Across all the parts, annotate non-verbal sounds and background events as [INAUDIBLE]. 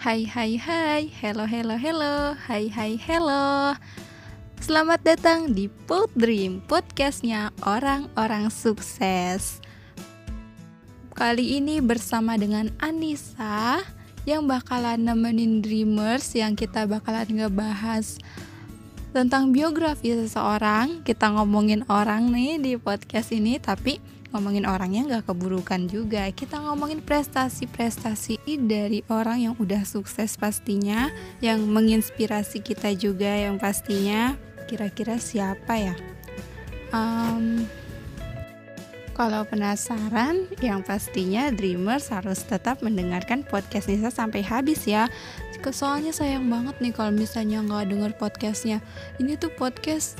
Hai hai hai, hello hello hello, hai hai hello. Selamat datang di Pod Dream, podcastnya orang-orang sukses. Kali ini bersama dengan Anissa Yang bakalan nemenin Dreamers yang kita bakalan ngebahas tentang biografi seseorang. Kita ngomongin orang nih di podcast ini Tapi ngomongin orangnya nggak keburukan juga kita ngomongin prestasi-prestasi dari orang yang udah sukses pastinya yang menginspirasi kita juga yang pastinya kira-kira siapa ya um, kalau penasaran, yang pastinya Dreamers harus tetap mendengarkan podcast Nisa sampai habis ya. Soalnya sayang banget nih kalau misalnya nggak denger podcastnya. Ini tuh podcast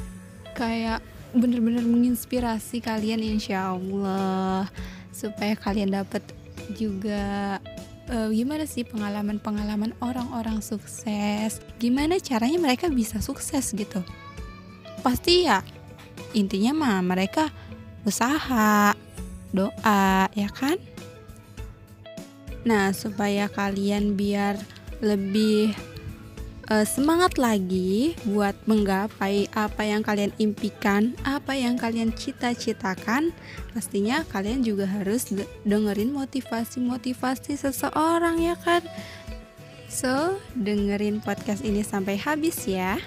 kayak bener-bener menginspirasi kalian insya Allah supaya kalian dapat juga uh, gimana sih pengalaman-pengalaman orang-orang sukses? Gimana caranya mereka bisa sukses gitu? Pasti ya intinya mah mereka usaha doa ya kan? Nah supaya kalian biar lebih uh, semangat lagi buat menggapai apa yang kalian impikan, apa yang kalian cita-citakan. Pastinya kalian juga harus dengerin motivasi-motivasi seseorang ya kan. So, dengerin podcast ini sampai habis ya.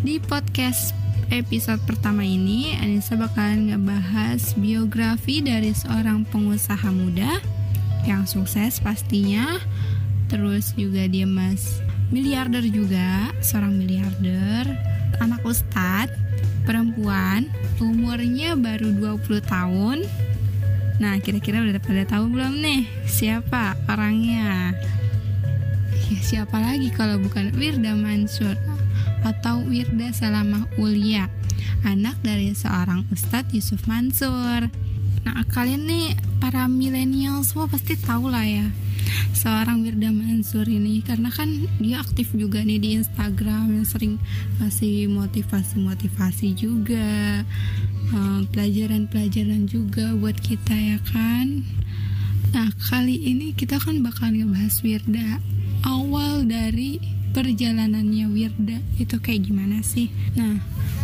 Di podcast episode pertama ini, Anissa bakalan ngebahas biografi dari seorang pengusaha muda yang sukses pastinya terus juga dia mas miliarder juga seorang miliarder. Anak ustad perempuan umurnya baru 20 tahun. Nah kira-kira udah pada tahu belum nih siapa orangnya? Ya siapa lagi kalau bukan Wirda Mansur atau Wirda Salamah Ulia anak dari seorang Ustadz Yusuf Mansur. Nah kalian nih para milenial semua pasti tahu lah ya seorang Wirda Mansur ini. Karena kan dia aktif juga nih di Instagram yang sering kasih motivasi-motivasi juga eh, pelajaran-pelajaran juga buat kita ya kan? Nah kali ini kita kan bakal ngebahas Wirda. Awal dari perjalanannya Wirda itu kayak gimana sih? Nah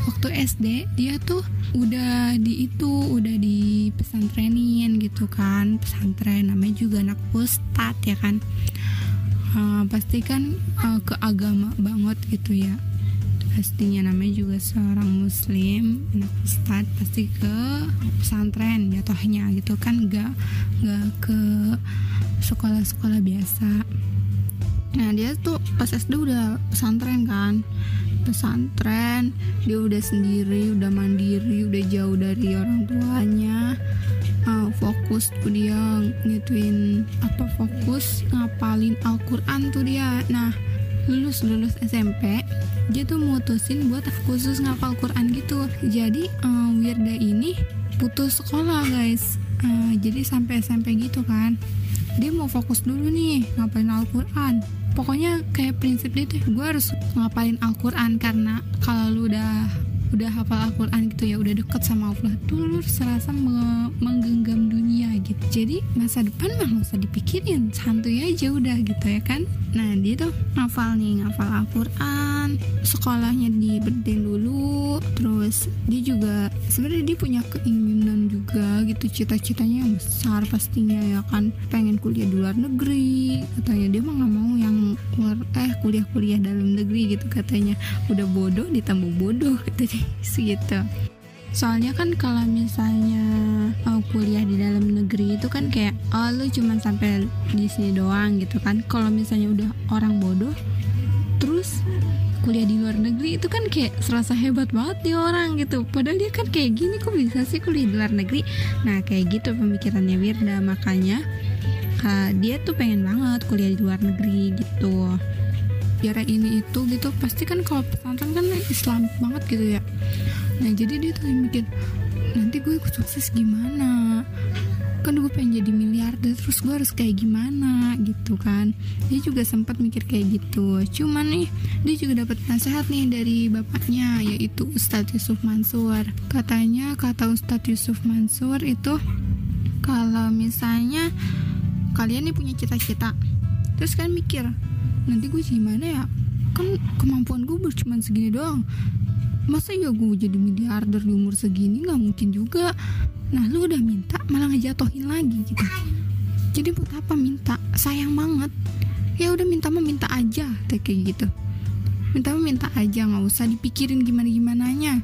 waktu SD dia tuh udah di itu udah di pesantrenin gitu kan. Pesantren namanya juga anak ustad ya kan. Uh, pasti kan uh, ke agama banget gitu ya. Pastinya namanya juga seorang muslim anak ustad pasti ke pesantren jatuhnya gitu kan. Gak gak ke sekolah-sekolah biasa. Nah dia tuh pas SD udah pesantren kan pesantren. Dia udah sendiri udah mandiri udah jauh dari orang tuanya. Uh, fokus tuh dia ngituin apa fokus ngapalin Al-Quran tuh dia. Nah lulus lulus SMP dia tuh mutusin buat khusus ngapal Quran gitu. Jadi uh, Wirda ini putus sekolah guys. Uh, jadi sampai SMP gitu kan. Dia mau fokus dulu nih ngapalin Al-Quran pokoknya kayak prinsip dia tuh gue harus ngapalin Al-Quran karena kalau lu udah udah hafal Al-Quran gitu ya udah deket sama Allah tuh lu serasa menggenggam dunia gitu. Jadi masa depan mah gak usah dipikirin santuy aja udah gitu ya kan nah dia tuh ngafal nih ngafal Al-Quran sekolahnya di Berdeng dulu terus dia juga sebenarnya dia punya keinginan juga gitu cita-citanya yang besar pastinya ya kan pengen kuliah di luar negeri katanya. Dia mah nggak mau yang luar eh kuliah-kuliah dalam negeri gitu katanya. Udah bodoh ditambah bodoh [LAUGHS] gitu gitu soalnya kan kalau misalnya oh, kuliah di dalam negeri itu kan kayak oh lu cuman sampai di sini doang gitu kan. Kalau misalnya udah orang bodoh terus kuliah di luar negeri itu kan kayak serasa hebat banget nih orang gitu. Padahal dia kan kayak gini kok bisa sih kuliah di luar negeri? Nah kayak gitu pemikirannya Wirda. Makanya uh, dia tuh pengen banget kuliah di luar negeri gitu. Biara ini itu gitu. Pasti kan kalau pesantren kan Islam banget gitu ya nah jadi dia tuh mikir nanti gue sukses gimana? Kan gue pengen jadi miliarder terus gue harus kayak gimana? Gitu kan. Dia juga sempat mikir kayak gitu. Cuman nih dia juga dapat nasihat nih dari bapaknya yaitu Ustadz Yusuf Mansur. Katanya kata Ustadz Yusuf Mansur itu kalau misalnya kalian nih punya cita-cita terus kan mikir nanti gue gimana ya? Kan kemampuan gue cuma segini doang masa ya gue jadi miliarder di umur segini? Nggak mungkin juga. Nah lu udah minta malah ngejatohin lagi gitu. Jadi buat apa minta? Sayang banget. Ya udah minta mah minta aja kayak gitu. Minta mah minta aja nggak usah dipikirin gimana gimananya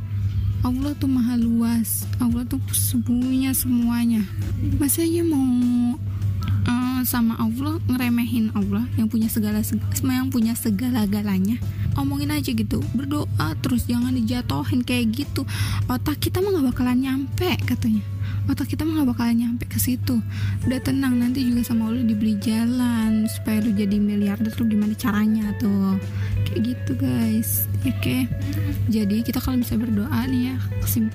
Allah tuh maha luas. Allah tuh semuanya semuanya. Masa ya mau uh, sama Allah ngeremehin Allah yang punya segala yang punya segala galanya omongin aja gitu berdoa terus jangan dijatohin kayak gitu. Otak kita mah gak bakalan nyampe katanya. Otak kita mah gak bakalan nyampe ke situ. Udah tenang nanti juga sama Allah dibeli jalan supaya lu jadi miliarder tuh gimana caranya tuh? Kayak gitu guys. Oke. Okay. jadi kita kalau bisa berdoa nih ya kesim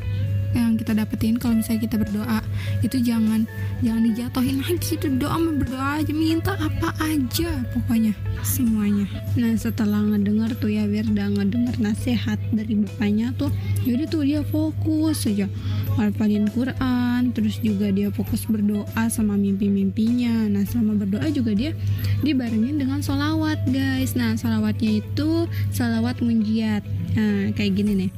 yang kita dapetin kalau misalnya kita berdoa. Itu jangan jangan dijatuhin lagi. Itu doa berdoa aja minta apa aja pokoknya. Semuanya. Nah setelah ngedenger tuh ya Wirda ngedenger nasihat dari bapaknya tuh jadi tuh dia fokus aja. Ngapalin Quran terus juga dia fokus berdoa sama mimpi-mimpinya. Nah selama berdoa juga dia dibarengin dengan sholawat guys. Nah sholawatnya itu sholawat munjiat nah kayak gini nih.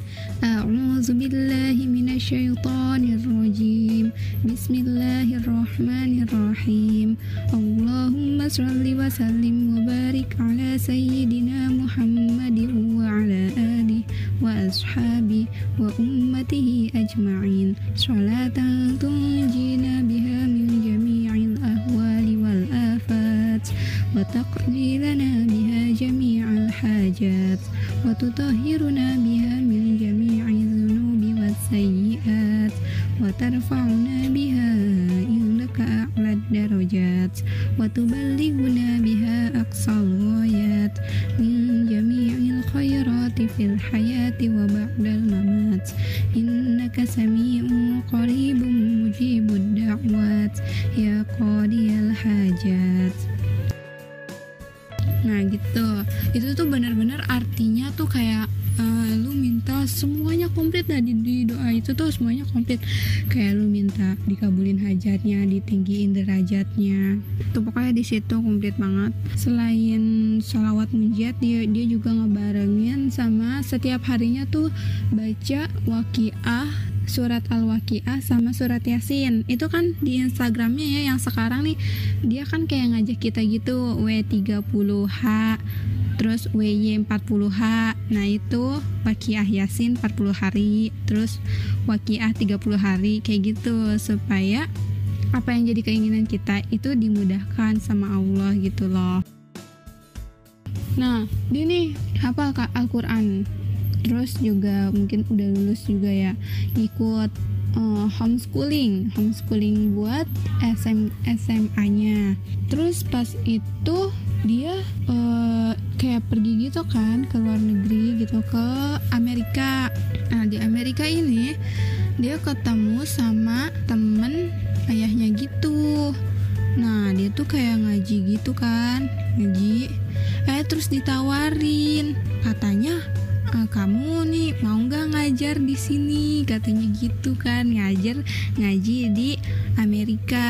A'udzubillahi minasyaitonirrajim Bismillahirrahmanirrahim. Allahumma sholli wa sallim wa barik ala sayyidina Muhammadin wa ala alihi wa ashabi wa ummatihi ajma'in. Salatan tunjina biha min wa taqlilana biha jami'al hajat وتطهرنا بها من جميع الذنوب والسيئات وترفعنا بها إنك أعلى الدرجات وتبلغنا بها أقصى الغايات من جميع الخيرات في الحياة وبعد الممات. إنك سميع قريب مجيب الدعوات يا قاضي الحاجات. Nah gitu. Itu tuh bener-bener artinya tuh kayak uh, Lu minta semuanya komplit. Dah di, di doa itu tuh semuanya komplit. Kayak lu minta dikabulin hajatnya Ditinggiin derajatnya. Tuh pokoknya di situ komplit banget. Selain sholawat munjiat dia, dia juga ngebarengin sama setiap harinya tuh Baca wakiah surat Al-Waqiah sama surat Yasin. Itu kan di Instagramnya ya yang sekarang nih. Dia kan kayak ngajak kita gitu W30H terus WY40H nah itu Waqiah Yasin 40 hari terus Waqiah 30 hari kayak gitu. Supaya apa yang jadi keinginan kita itu dimudahkan sama Allah gitu loh. Nah dia nih hafal Al-Quran terus juga mungkin udah lulus juga ya ikut uh, homeschooling. Homeschooling buat SM SMA-nya terus pas itu dia uh, kayak pergi gitu kan ke luar negeri gitu ke Amerika. Nah di Amerika ini dia ketemu sama temen ayahnya gitu. Nah dia tuh kayak ngaji gitu kan ngaji. Eh terus ditawarin. Katanya e, kamu nih mau nggak ngajar di sini? Katanya gitu kan ngajar ngaji di Amerika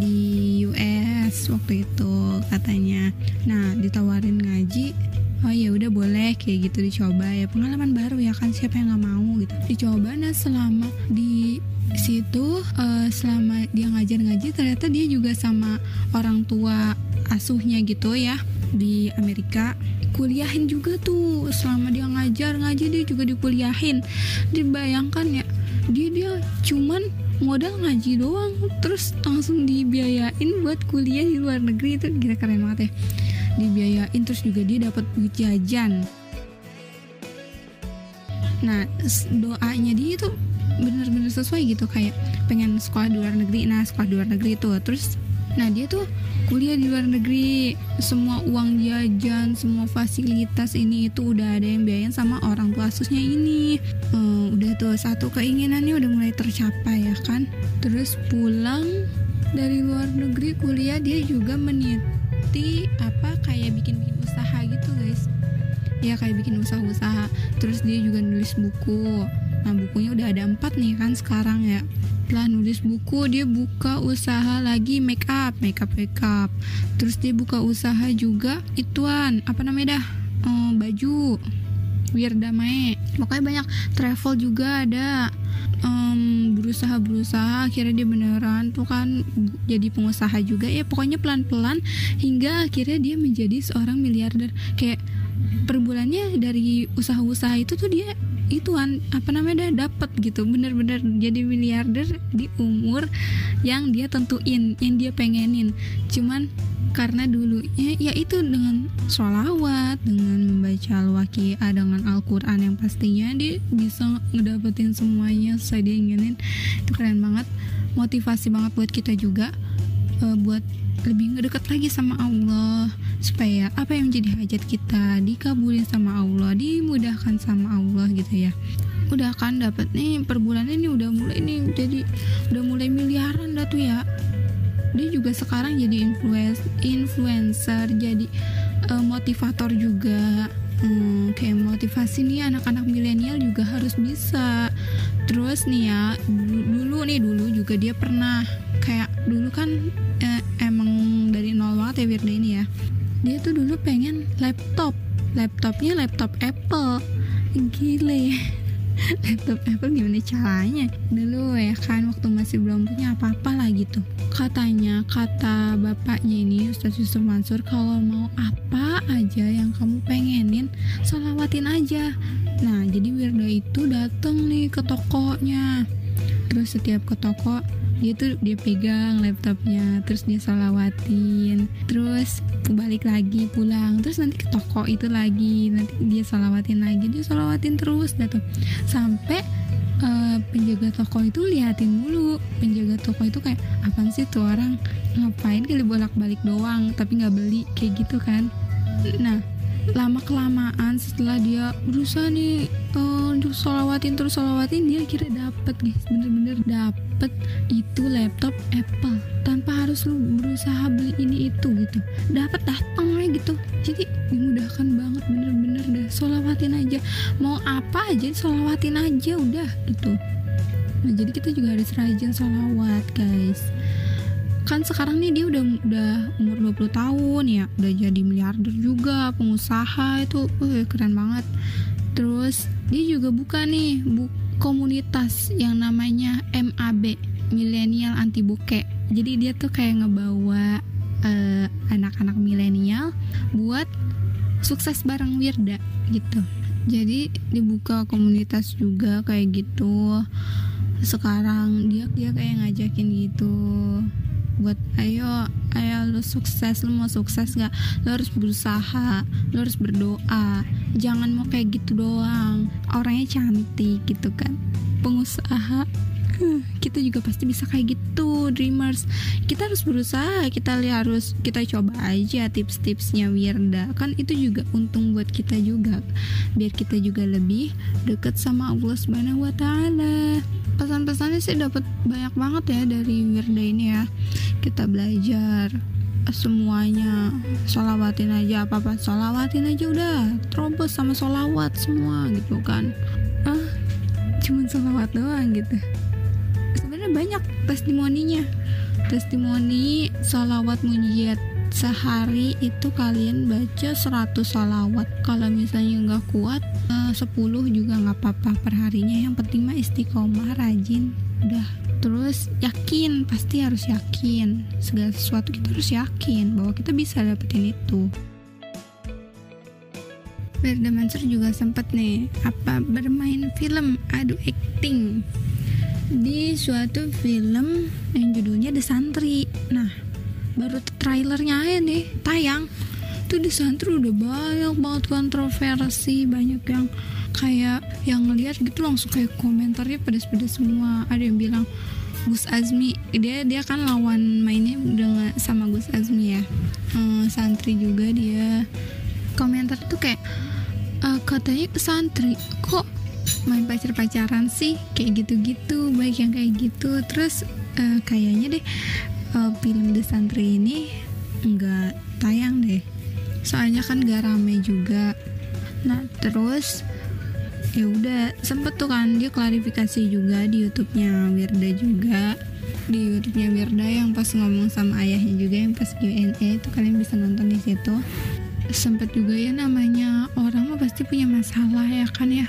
di US waktu itu katanya. Nah ditawarin ngaji oh ya udah boleh kayak gitu dicoba. Ya pengalaman baru ya kan siapa yang nggak mau gitu. Dicoba nah selama di situ uh, selama dia ngajar ngaji ternyata dia juga sama orang tua asuhnya gitu ya di Amerika kuliahin juga tuh. Selama dia ngajar ngaji dia juga dikuliahin. Dibayangkan ya dia dia cuman modal ngaji doang. Terus langsung dibiayain buat kuliah di luar negeri. Itu kira keren banget ya. Dibiayain terus juga dia dapat duit jajan. Nah doanya dia itu bener-bener sesuai gitu. Kayak pengen sekolah di luar negeri. Nah sekolah di luar negeri itu terus nah dia tuh kuliah di luar negeri. Semua uang jajan semua fasilitas ini itu udah ada yang biayain sama orang tua asusnya ini. Hmm, udah tuh satu keinginannya udah mulai tercapai ya kan? Terus pulang dari luar negeri kuliah dia juga meniti apa kayak bikin bikin usaha gitu guys. Ya kayak bikin usaha-usaha. Terus dia juga nulis buku nah bukunya udah ada empat nih kan sekarang ya. Setelah nulis buku dia buka usaha lagi make up make up make up. Terus dia buka usaha juga ituan apa namanya dah? Um, baju Wirda Mae pokoknya banyak travel juga ada. Um, berusaha berusaha akhirnya dia beneran tuh kan jadi pengusaha juga ya. Pokoknya pelan pelan hingga akhirnya dia menjadi seorang miliarder. Kayak per bulannya dari usaha-usaha itu tuh dia ituan apa namanya dah dapat gitu. Bener-bener jadi miliarder di umur yang dia tentuin yang dia pengenin. Cuman karena dulunya ya itu dengan sholawat dengan membaca al-waqi'ah dengan Al-Quran yang pastinya dia bisa ngedapetin semuanya sesuai dia inginin itu keren banget. Motivasi banget buat kita juga uh, buat lebih ngedekat lagi sama Allah supaya apa yang menjadi hajat kita dikabulin sama Allah dimudahkan sama Allah gitu ya. Udah kan dapat nih per bulan ini udah mulai nih jadi udah mulai miliaran dah tuh ya. Dia juga sekarang jadi influencer influencer jadi uh, motivator juga. Hmm, kayak motivasi nih anak-anak milenial juga harus bisa. Terus nih ya dulu nih dulu juga dia pernah kayak dulu kan eh, emang dari nol banget ya Wirda ini ya dia tuh dulu pengen laptop. Laptopnya laptop Apple. Gile. [LAUGHS] Laptop Apple gimana caranya? Dulu ya kan waktu masih belum punya apa-apa lah gitu. Katanya kata bapaknya ini Ustaz Yusuf Mansur kalau mau apa aja yang kamu pengenin solawatin aja. Nah jadi Wirda itu dateng nih ke tokonya. Terus setiap ke toko dia tuh dia pegang laptopnya terus dia salawatin. Terus balik lagi pulang. Terus nanti ke toko itu lagi. Nanti dia salawatin lagi. Dia salawatin terus gitu. Sampai uh, penjaga toko itu liatin dulu penjaga toko itu kayak apa sih tuh orang? Ngapain kali bolak balik doang? Tapi nggak beli kayak gitu kan. Nah lama kelamaan setelah dia berusaha nih uh, untuk solawatin terus solawatin dia kira dapet guys. Bener-bener dapet itu laptop Apple. Tanpa harus lu berusaha beli ini itu gitu. Dapet datang aja gitu. Jadi dimudahkan banget bener-bener dah solawatin aja. Mau apa aja solawatin aja udah gitu. Nah jadi kita juga harus rajin solawat guys kan sekarang nih dia udah udah umur 20 tahun ya udah jadi miliarder juga pengusaha itu uh, keren banget. Terus dia juga buka nih bu komunitas yang namanya MAB milenial anti buke jadi dia tuh kayak ngebawa uh, anak-anak milenial buat sukses bareng Wirda gitu. Jadi dibuka komunitas juga kayak gitu. Sekarang dia dia kayak ngajakin gitu buat ayo ayo lu sukses lu mau sukses nggak? Lu harus berusaha lu harus berdoa. Jangan mau kayak gitu doang. Orangnya cantik gitu kan. Pengusaha kita juga pasti bisa kayak gitu dreamers. Kita harus berusaha kita harus kita coba aja tips-tipsnya Wirda kan itu juga untung buat kita juga. Biar kita juga lebih deket sama Allah Subhanahu Wa Taala. Pesan-pesannya sih dapat banyak banget ya dari Wirda ini ya. Kita belajar semuanya. Solawatin aja apa apa solawatin aja udah. Terobos sama solawat semua gitu kan. Ah cuman solawat doang gitu sebenarnya banyak testimoninya. Testimoni solawat mujizat sehari itu kalian baca 100 salawat. Kalau misalnya nggak kuat eh, uh, 10 juga nggak apa-apa perharinya. Yang penting mah istiqomah rajin udah. Terus yakin pasti harus yakin. Segala sesuatu kita harus yakin bahwa kita bisa dapetin itu. Berda Mansur juga sempat nih apa bermain film adu acting di suatu film yang judulnya The Santri. Nah, baru trailernya aja nih tayang. Tuh di santri udah banyak banget kontroversi banyak yang kayak yang ngeliat gitu langsung kayak komentarnya pedas-pedas semua. Ada yang bilang Gus Azmi dia dia kan lawan mainnya dengan sama Gus Azmi ya. Hmm, santri juga dia. Komentar tuh kayak uh, katanya santri kok main pacar-pacaran sih kayak gitu-gitu baik yang kayak gitu. Terus uh, kayaknya deh uh, film The Santri ini nggak tayang deh. Soalnya kan gak rame juga. Nah terus ya udah sempet tuh kan dia klarifikasi juga di YouTube-nya Wirda juga. Di YouTube-nya Wirda yang pas ngomong sama ayahnya juga yang pas Q&A itu kalian bisa nonton di situ sempet juga ya namanya orang mah pasti punya masalah ya kan ya.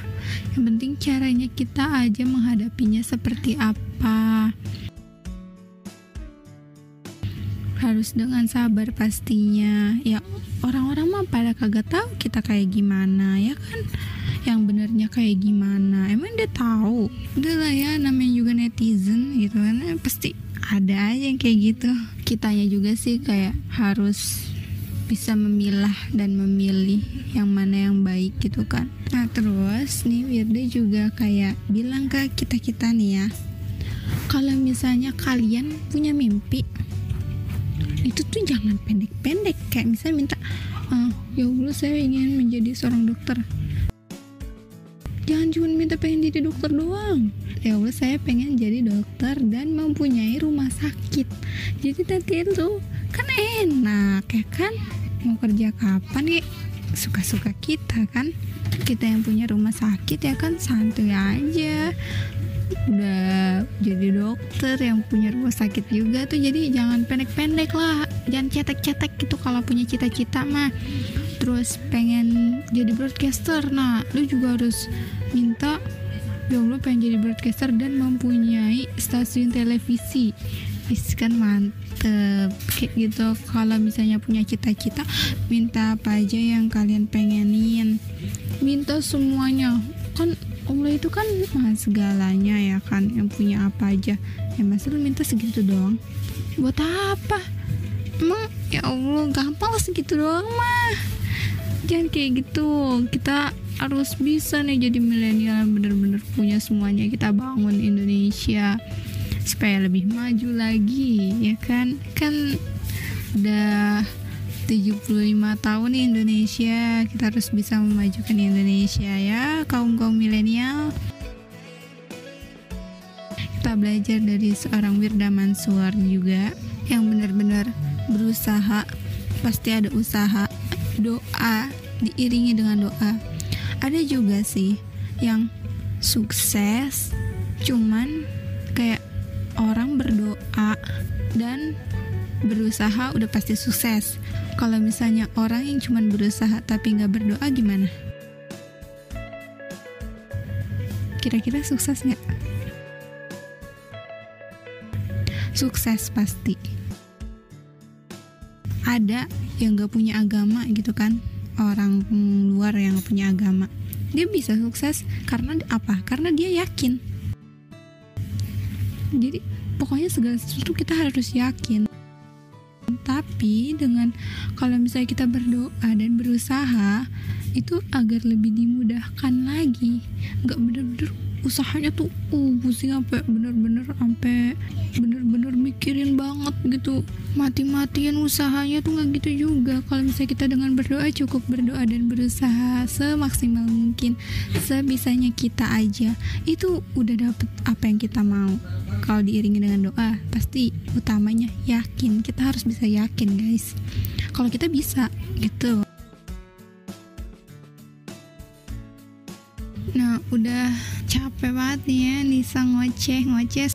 Yang penting caranya kita aja menghadapinya seperti apa. Harus dengan sabar pastinya. Ya orang-orang mah pada kagak tahu kita kayak gimana ya kan? Yang benernya kayak gimana. Emang dia tahu? Udah lah ya namanya juga netizen gitu kan eh, pasti ada aja yang kayak gitu. Kitanya juga sih kayak harus bisa memilah dan memilih yang mana yang baik gitu kan. Nah terus nih Wirda juga kayak bilang ke kita-kita nih ya kalau misalnya kalian punya mimpi itu tuh jangan pendek-pendek. Kayak misalnya minta ah, ya Allah saya ingin menjadi seorang dokter. Jangan cuma minta pengen jadi dokter doang. Ya Allah saya pengen jadi dokter dan mempunyai rumah sakit. Jadi nanti itu kan enak ya kan? Mau kerja kapan ya suka-suka kita kan? Kita yang punya rumah sakit ya kan? Santuy aja. Udah jadi dokter yang punya rumah sakit juga tuh jadi jangan pendek-pendek lah. Jangan cetek-cetek gitu kalau punya cita-cita mah. Terus pengen jadi broadcaster nah lu juga harus minta ya Allah pengen jadi broadcaster dan mempunyai stasiun televisi. Is kan kayak gitu kalau misalnya punya cita-cita minta apa aja yang kalian pengenin. Minta semuanya. Kan Allah itu kan maha segalanya ya kan yang punya apa aja. Ya masa lu minta segitu doang. Buat apa? Emang ya Allah gampang segitu doang mah. Jangan kayak gitu. Kita harus bisa nih jadi milenial bener-bener punya semuanya. Kita bangun Indonesia supaya lebih maju lagi ya kan? Kan udah 75 tahun nih Indonesia kita harus bisa memajukan Indonesia ya kaum kaum milenial. Kita belajar dari seorang Wirda Mansur juga yang benar-benar berusaha. Pasti ada usaha doa diiringi dengan doa. Ada juga sih yang sukses cuman kayak orang berdoa dan berusaha udah pasti sukses kalau misalnya orang yang cuma berusaha tapi nggak berdoa gimana? Kira-kira sukses nggak? Sukses pasti. Ada yang nggak punya agama gitu kan? Orang luar yang gak punya agama. Dia bisa sukses karena apa? Karena dia yakin. Jadi pokoknya segala sesuatu kita harus yakin. Tapi dengan kalau misalnya kita berdoa dan berusaha itu agar lebih dimudahkan lagi. Nggak bener-bener usahanya tuh uh pusing sampai bener-bener sampai bener-bener mikirin banget gitu. Mati-matian usahanya tuh nggak gitu juga. Kalau misalnya kita dengan berdoa cukup berdoa dan berusaha semaksimal mungkin sebisanya kita aja. Itu udah dapet apa yang kita mau. Kalau diiringi dengan doa pasti utamanya yakin. Kita harus bisa yakin guys. Kalau kita bisa gitu. Nah, udah capek banget nih ya Nisa ngoceh-ngoceh.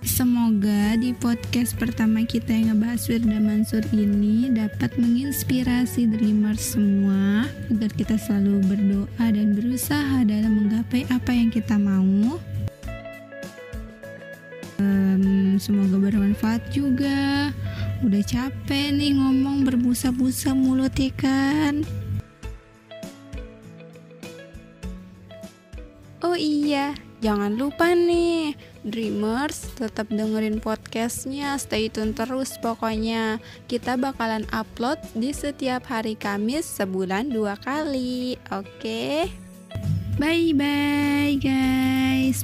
Semoga di podcast pertama kita yang ngebahas Wirda Mansur ini dapat menginspirasi dreamers semua agar kita selalu berdoa dan berusaha dalam menggapai apa yang kita mau. Um, semoga bermanfaat juga. Udah capek nih ngomong berbusa-busa mulut ya kan. Iya, jangan lupa nih, Dreamers tetap dengerin podcastnya, stay tune terus pokoknya. Kita bakalan upload di setiap hari Kamis sebulan dua kali, oke? Okay? Bye bye guys.